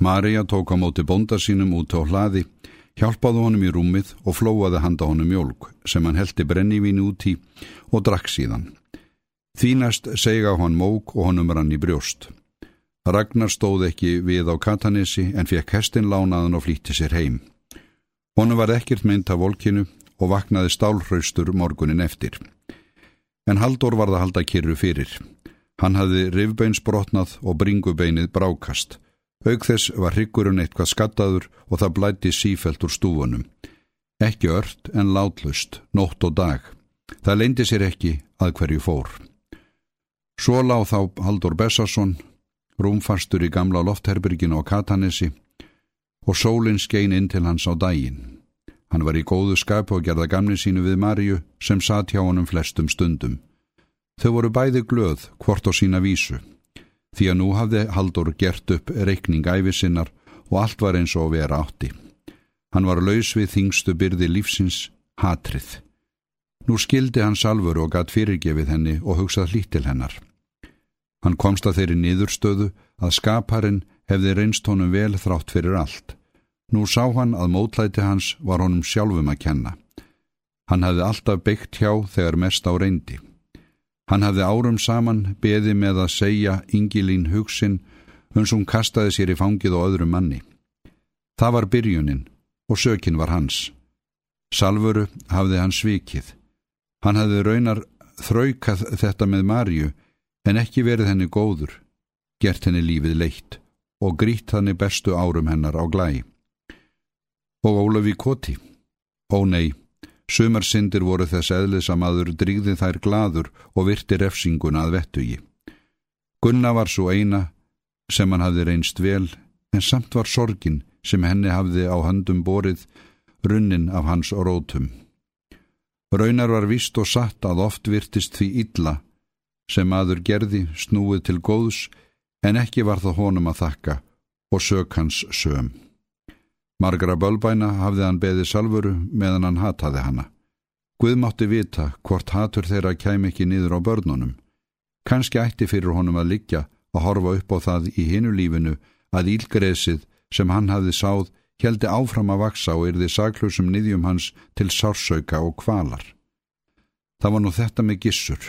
Marja tók á móti bónda sínum út á hlaði, hjálpaði honum í rúmið og flóaði handa honum mjólk sem hann heldi brennivín út í og drakk síðan. Þínast sega hann mók og honum rann í brjóst. Ragnar stóð ekki við á Katanissi en fekk hestin lánaðan og flýtti sér heim. Honum var ekkert mynd af volkinu og vaknaði stálhraustur morgunin eftir. En Haldur var það halda kyrru fyrir. Hann hafði rifbeinsbrotnað og bringubeinið brákast. Aug þess var hryggurinn eitthvað skattaður og það blætti sífelt úr stúfunum. Ekki ört en látlust, nótt og dag. Það leindi sér ekki að hverju fór. Svo láð þá Haldur Bessarsson, rúmfastur í gamla loftherberginu á Katanessi og sólinn skein inn til hans á daginn. Hann var í góðu skap og gerða gamni sínu við Marju sem satt hjá honum flestum stundum. Þau voru bæði glöð hvort á sína vísu, því að nú hafði Haldur gert upp reikning æfisinnar og allt var eins og vera átti. Hann var laus við þingstu byrði lífsins, hatrið. Nú skildi hann salfur og gatt fyrirgefið henni og hugsað hlítil hennar. Hann komst að þeirri niðurstöðu að skaparinn hefði reynst honum vel þrátt fyrir allt. Nú sá hann að mótlæti hans var honum sjálfum að kenna. Hann hafði alltaf byggt hjá þegar mest á reyndi. Hann hafði árum saman beði með að segja Ingilín hugsin uns hún kastaði sér í fangið og öðru manni. Það var byrjunin og sökin var hans. Salvuru hafði hann svikið. Hann hafði raunar þraukað þetta með Marju en ekki verið henni góður, gert henni lífið leitt og grít henni bestu árum hennar á glæi og Ólafi Koti. Ó nei, sumarsindir voru þess eðlis að maður drýði þær gladur og virti refsinguna að vettugi. Gunna var svo eina sem hann hafði reynst vel, en samt var sorgin sem henni hafði á handum borið runnin af hans rótum. Raunar var vist og satt að oft virtist því illa sem maður gerði snúið til góðs en ekki var það honum að þakka og sök hans söm. Margra bölbæna hafði hann beðið salvuru meðan hann hataði hana. Guð mátti vita hvort hatur þeirra kæm ekki niður á börnunum. Kanski ætti fyrir honum að liggja að horfa upp á það í hinu lífinu að ílgreðsið sem hann hafði sáð heldi áfram að vaksa og yrði saklusum niðjum hans til sársauka og kvalar. Það var nú þetta með gissur.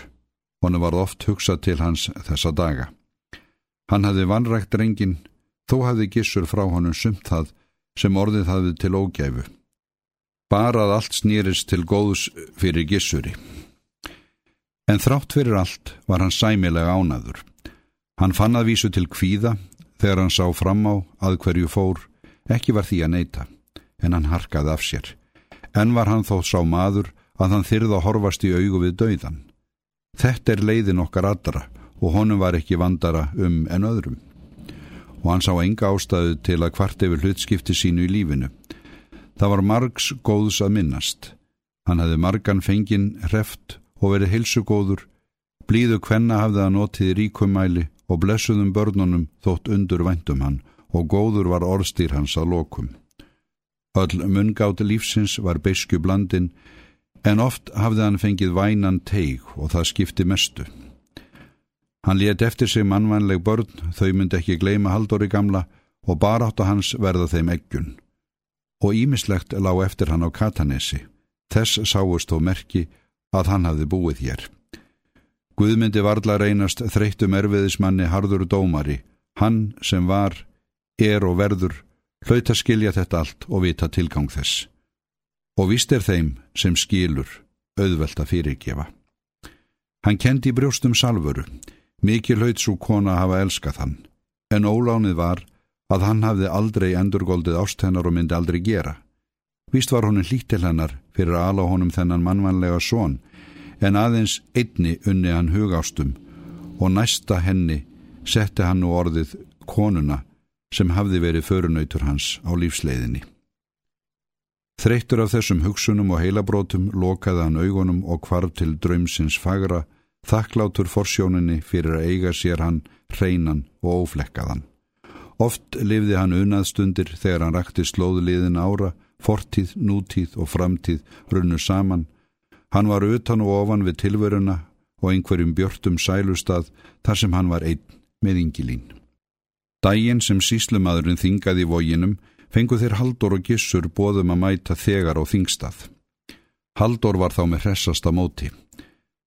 Honu var oft hugsað til hans þessa daga. Hann hafði vanrækt rengin, þó hafði gissur frá honum sumt það sem orðið hafði til ógæfu. Bara að allt snýrist til góðs fyrir gissuri. En þrátt fyrir allt var hann sæmilega ánaður. Hann fann að vísu til kvíða þegar hann sá fram á að hverju fór, ekki var því að neyta, en hann harkaði af sér. En var hann þó sá maður að hann þyrða að horfast í augu við dauðan. Þetta er leiðin okkar aðra og honum var ekki vandara um en öðrum og hann sá enga ástæðu til að kvart yfir hlutskipti sínu í lífinu. Það var margs góðs að minnast. Hann hefði margan fengin hreft og verið hilsugóður, blíðu kvenna hafði hann notið ríkumæli og blessuðum börnunum þótt undur væntum hann og góður var orðstýr hans að lokum. Öll mungáti lífsins var beisku blandin en oft hafði hann fengið vænan teig og það skipti mestu. Hann let eftir sig mannvænleg börn, þau myndi ekki gleima Haldóri gamla og baráttu hans verða þeim eggjun. Og ímislegt lág eftir hann á Katanesi. Þess sáust þó merki að hann hafði búið hér. Guðmyndi varla reynast þreyttum erfiðismanni harður dómari, hann sem var, er og verður, hlaut að skilja þetta allt og vita tilgang þess. Og vist er þeim sem skilur, auðvelt að fyrirgefa. Hann kendi brjóstum salvuru, Mikið hlaut svo kona að hafa elskað hann, en ólánið var að hann hafði aldrei endurgoldið ást hennar og myndi aldrei gera. Vist var honum hlýtt til hennar fyrir að ala honum þennan mannvanlega són, en aðeins einni unni hann hugástum og næsta henni setti hann nú orðið konuna sem hafði verið förunautur hans á lífsleiðinni. Þreytur af þessum hugsunum og heilabrótum lokaði hann augunum og kvarf til draumsins fagra þakklátur forsjóninni fyrir að eiga sér hann hreinan og óflekkaðan. Oft lifði hann unaðstundir þegar hann rakti slóðliðin ára, fortíð, nútíð og framtíð runnu saman. Hann var utan og ofan við tilveruna og einhverjum björtum sælustad þar sem hann var einn með yngilín. Dægin sem síslumadurinn þingaði í vóginum fengu þeir Haldur og Gissur bóðum að mæta þegar á þingstað. Haldur var þá með hressasta móti.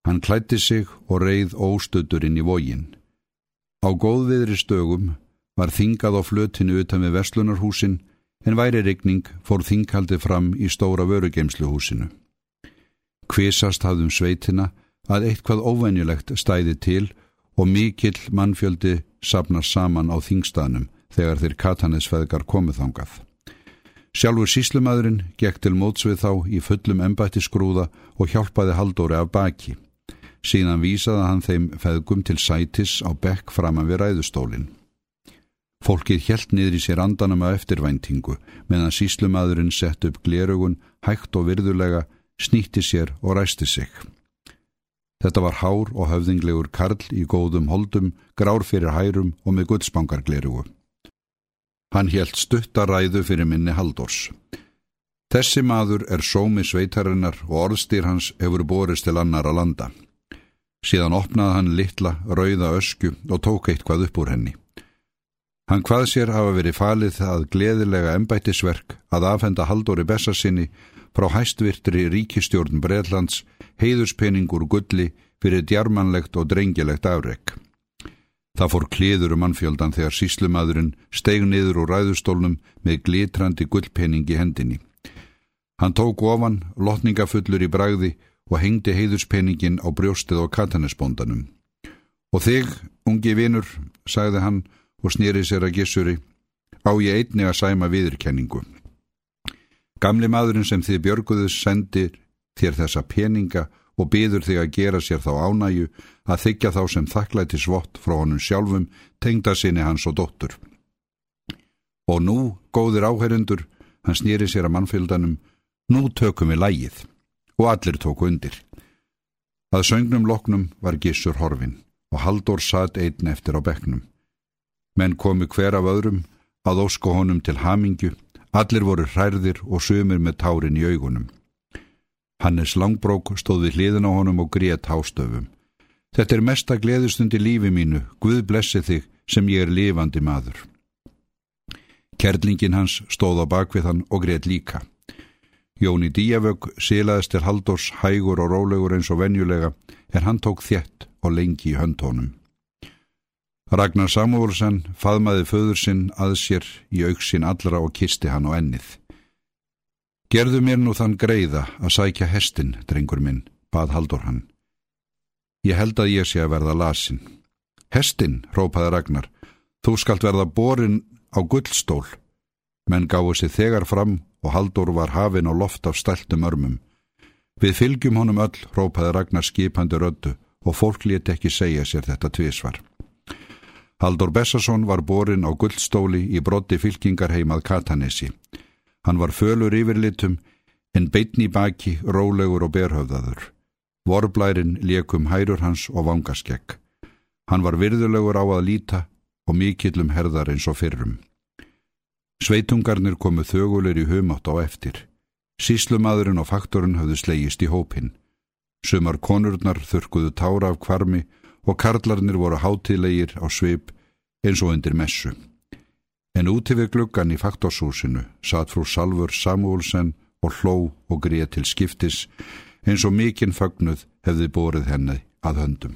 Hann klætti sig og reið óstöður inn í vógin. Á góðviðri stögum var þingað á flötinu utan við Vestlunarhúsin en væri regning fór þinghaldi fram í stóra vörugeimsluhúsinu. Kvisast hafðum sveitina að eitthvað óvenjulegt stæði til og mikill mannfjöldi sapnar saman á þingstaðnum þegar þeir katanesfeðgar komið þangað. Sjálfur síslumadurinn gekk til mótsvið þá í fullum embættisgrúða og hjálpaði haldóri af baki. Síðan vísaði hann þeim feðgum til sætis á bekk framan við ræðustólinn. Fólkið helt niður í sér andanum af eftirvæntingu meðan síslumadurinn sett upp glerugun, hægt og virðulega, snýtti sér og ræsti sig. Þetta var hár og höfðinglegur karl í góðum holdum, grár fyrir hærum og með gudsbangarglerugu. Hann helt stuttaræðu fyrir minni Haldors. Þessi maður er sómi sveitarinnar og orðstýr hans hefur borist til annar að landa. Síðan opnaði hann litla, rauða ösku og tók eitthvað upp úr henni. Hann hvað sér hafa verið falið það gleðilega embættisverk að afhenda Haldóri Bessarsinni frá hæstvirtri ríkistjórn Breitlands heiðuspenningur gulli fyrir djarmanlegt og drengilegt afreg. Það fór kliður um mannfjöldan þegar síslumadurinn steg niður úr ræðustólnum með glitrandi gullpenning í hendinni. Hann tók ofan, lotningafullur í bragði og hengdi heiðuspenningin á brjóstið og katanesbóndanum. Og þig, ungi vinur, sagði hann og snýri sér að gissuri, á ég einni að sæma viðurkenningu. Gamli maðurinn sem þið björguðus sendir þér þessa peninga og byður þig að gera sér þá ánæju að þykja þá sem þakklæti svott frá honum sjálfum, tengda sinni hans og dóttur. Og nú, góðir áherundur, hann snýri sér að mannfyldanum, nú tökum við lægið, og allir tóku undir. Að söngnum loknum var gissur horfin og Haldur satt einn eftir á bekknum. Menn komi hver af öðrum að ósko honum til hamingju, allir voru hærðir og sömur með tárin í augunum. Hannes Langbrók stóð við hliðin á honum og grét hástöfum. Þetta er mesta gleðustundi lífi mínu, Guð blessi þig sem ég er lifandi maður. Kerlingin hans stóð á bakvið hann og grét líka. Jóni Díavögg silaðist til Haldors hægur og rólegur eins og venjulega er hann tók þjett og lengi í höndtónum. Ragnar Samúlsen faðmaði föður sinn að sér í auksinn allra og kisti hann á ennið. Gerðu mér nú þann greiða að sækja hestin, drengur minn, bað haldur hann. Ég held að ég sé að verða lasin. Hestin, rópaði Ragnar, þú skalt verða borin á gullstól. Menn gáðu sér þegar fram og haldur var hafin á loft af stæltum örmum. Við fylgjum honum öll, rópaði Ragnar skipandi rödu og fólk létt ekki segja sér þetta tvísvar. Haldur Bessason var borin á gullstóli í brotti fylkingar heimað Katanesi. Hann var fölur yfirlitum en beitni baki, rólegur og berhöfðaður. Vorblærin liekum hærur hans og vangaskegg. Hann var virðulegur á að líta og mikillum herðar eins og fyrrum. Sveitungarnir komu þögulegur í humátt á eftir. Síslumadurinn og faktorinn hafðu slegist í hópin. Sumar konurnar þurkuðu tára af kvarmi og karlarnir voru hátilegir á sveip eins og undir messu. En úti við gluggan í faktorshúsinu satt frú Salfur Samúlsen og hló og greið til skiptis eins og mikinn fagnuð hefði borið henni að höndum.